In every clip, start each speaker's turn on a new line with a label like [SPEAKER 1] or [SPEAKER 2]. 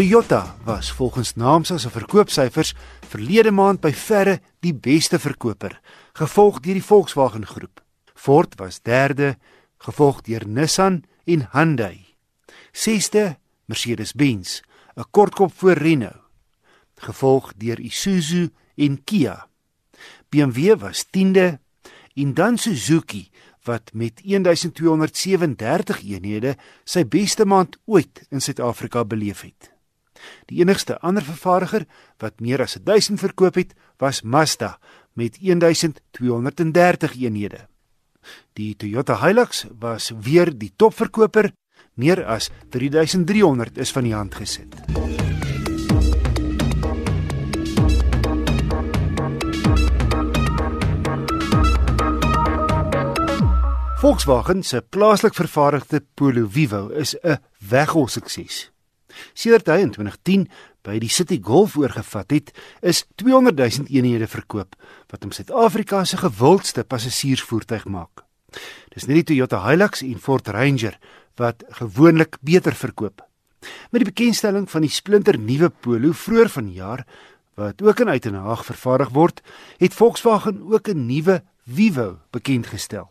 [SPEAKER 1] Toyota was volgens Naamsa se verkoopsyfers verlede maand by verre die beste verkoper, gevolg deur die Volkswagen groep. Ford was derde, gevolg deur Nissan en Hyundai. Sesde, Mercedes-Benz, 'n kortkop voor Renault, gevolg deur Isuzu en Kia. BMW was 10de en dan Suzuki wat met 1237 eenhede sy beste maand ooit in Suid-Afrika beleef het. Die enigste ander vervaardiger wat meer as 1000 verkoop het, was Mazda met 1230 eenhede. Die Toyota Hilux was weer die topverkoper, meer as 3300 is van die hand gesit. Volkswagen se plaaslik vervaardigde Polo Vivo is 'n weggol sukses. Sedert hy in 2010 by die City Golf oorgevat het, is 200 000 eenhede verkoop wat hom Suid-Afrika se gewildste passasiersvoertuig maak. Dis nie die Toyota Hilux en Ford Ranger wat gewoonlik beter verkoop. Met die bekendstelling van die splinter nuwe Polo vroeër vanjaar wat ook in Uitenhaag vervaardig word, het Volkswagen ook 'n nuwe Vivo bekendgestel.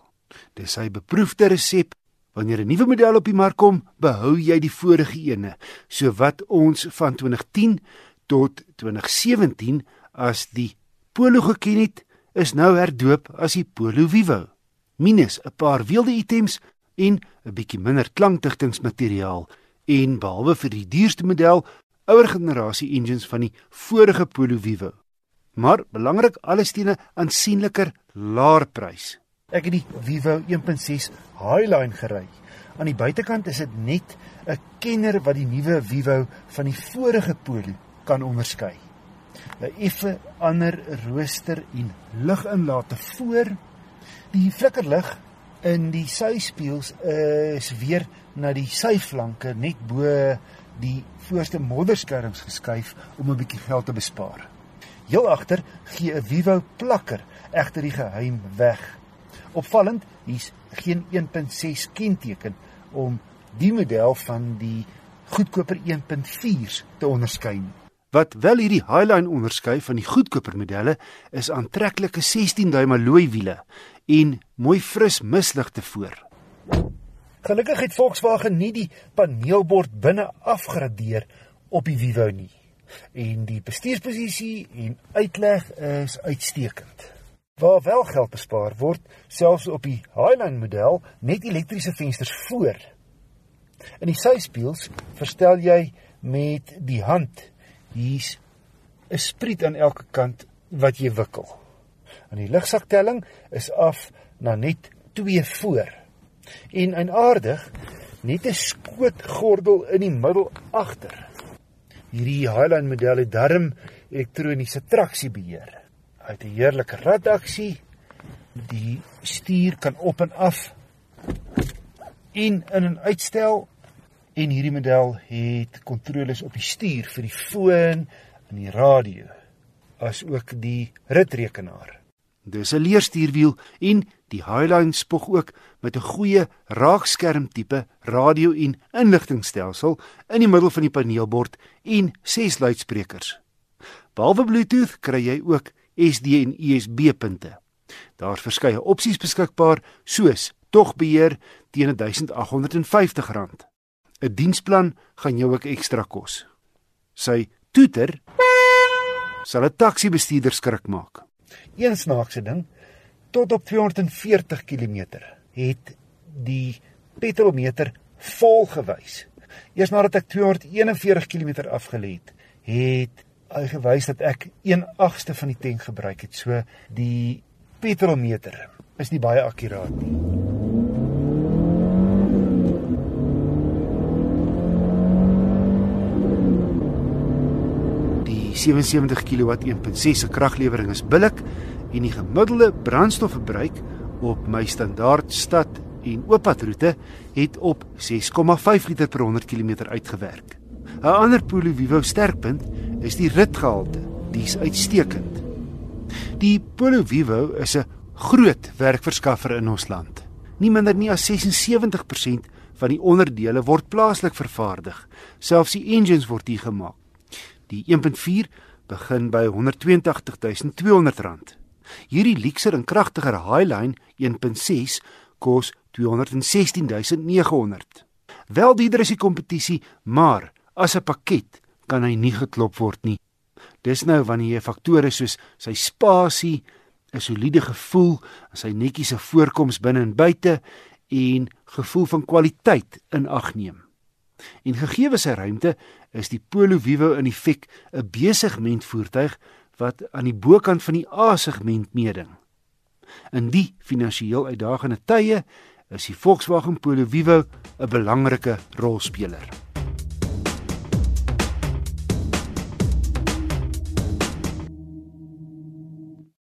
[SPEAKER 1] Dis sy beproefde resep. Wanneer 'n nuwe model op die mark kom, behou jy die vorige ene. So wat ons van 2010 tot 2017 as die Polo geken het, is nou herdoop as die Polo Vivo. Minus 'n paar wilde items en 'n bietjie minder klankdigtingsmateriaal en behalwe vir die duurste model, ouer generasie engines van die vorige Polo Vivo. Maar belangrik, alles teen 'n aansienliker laer prys. Ek het die Vivo 1.6 Highline gery. Aan die buitekant is dit net 'n kenner wat die nuwe Vivo van die vorige Polo kan onderskei. 'n Effe ander rooster en liginlate voor. Die flikkerlig in die syspieëls is weer na die syflanke net bo die voorste modderskerms geskuif om 'n bietjie geld te bespaar. Heel agter gee 'n Vivo plakker egter die geheim weg. Opvallend, hier's geen 1.6 kenteken om die model van die goedkoper 1.4's te onderskei. Wat wel hierdie Highline onderskei van die goedkoper modelle is aantreklike 16-duim alloy wiele en mooi fris misligte voor. Gelukkig het Volkswagen nie die paneelbord binne afgradeer op die Vivo nie. En die bestuursposisie en uitleg is uitstekend. Waar wel geld bespaar word, selfs op die Highline model, net elektriese vensters voor. In die syspieëls verstel jy met die hand. Hier's 'n spriet aan elke kant wat jy wikkel. En die ligsaktelling is af na net 2 voor. En en aardig, net 'n skootgordel in die middel agter. Hierdie Highline model het darm elektroniese traksiebeheer uit 'n heerlike radaksie. Die stuur kan op en af in in en uitstel en hierdie model het kontroles op die stuur vir die foon en die radio as ook die ritrekenaar. Dis 'n leerstuurwiel en die Highline spog ook met 'n goeie raakskerm tipe radio en inligtingstelsel in die middel van die paneelbord en ses luidsprekers. Behalwe Bluetooth kry jy ook SD en USB punte. Daar's verskeie opsies beskikbaar soos togbeheer teen R1850. 'n Diensplan gaan jou ook ekstra kos. Sy toeter sal 'n taxi bestuurder skrik maak. Een snaakse ding, tot op 240 km het die petrolmeter vol gewys. Eers nadat ek 241 km afgelê het, het gewys dat ek 1/8ste van die tank gebruik het. So die petrolmeter is nie baie akkuraat nie. Die 77 kW 1.6 se kraglewering is billik en die gemiddelde brandstofverbruik op my standaard stad en ooppadroete het op 6,5 liter per 100 km uitgewerk. 'n Ander Polo Vivo sterkpunt is die ritgehalte. Dis uitstekend. Die Polo Vivo is 'n groot werkverskaffer in ons land. Nie minder nie as 76% van die onderdele word plaaslik vervaardig. Selfs die engines word hier gemaak. Die 1.4 begin by R182200. Hierdie luxer en kragtiger Highline 1.6 kos R216900. Wel dierder is die kompetisie, maar as 'n pakket kan hy nie geklop word nie. Dis nou wanneer jy faktore soos sy spasie, 'n soliede gevoel, sy netjiese voorkoms binne en buite en gevoel van kwaliteit in ag neem. En gegee sy ruimte, is die Polo Vivo in effek 'n besigment voertuig wat aan die bokant van die A-segment meeding. In die finansiëel uitdagende tye is die Volkswagen Polo Vivo 'n belangrike rolspeler.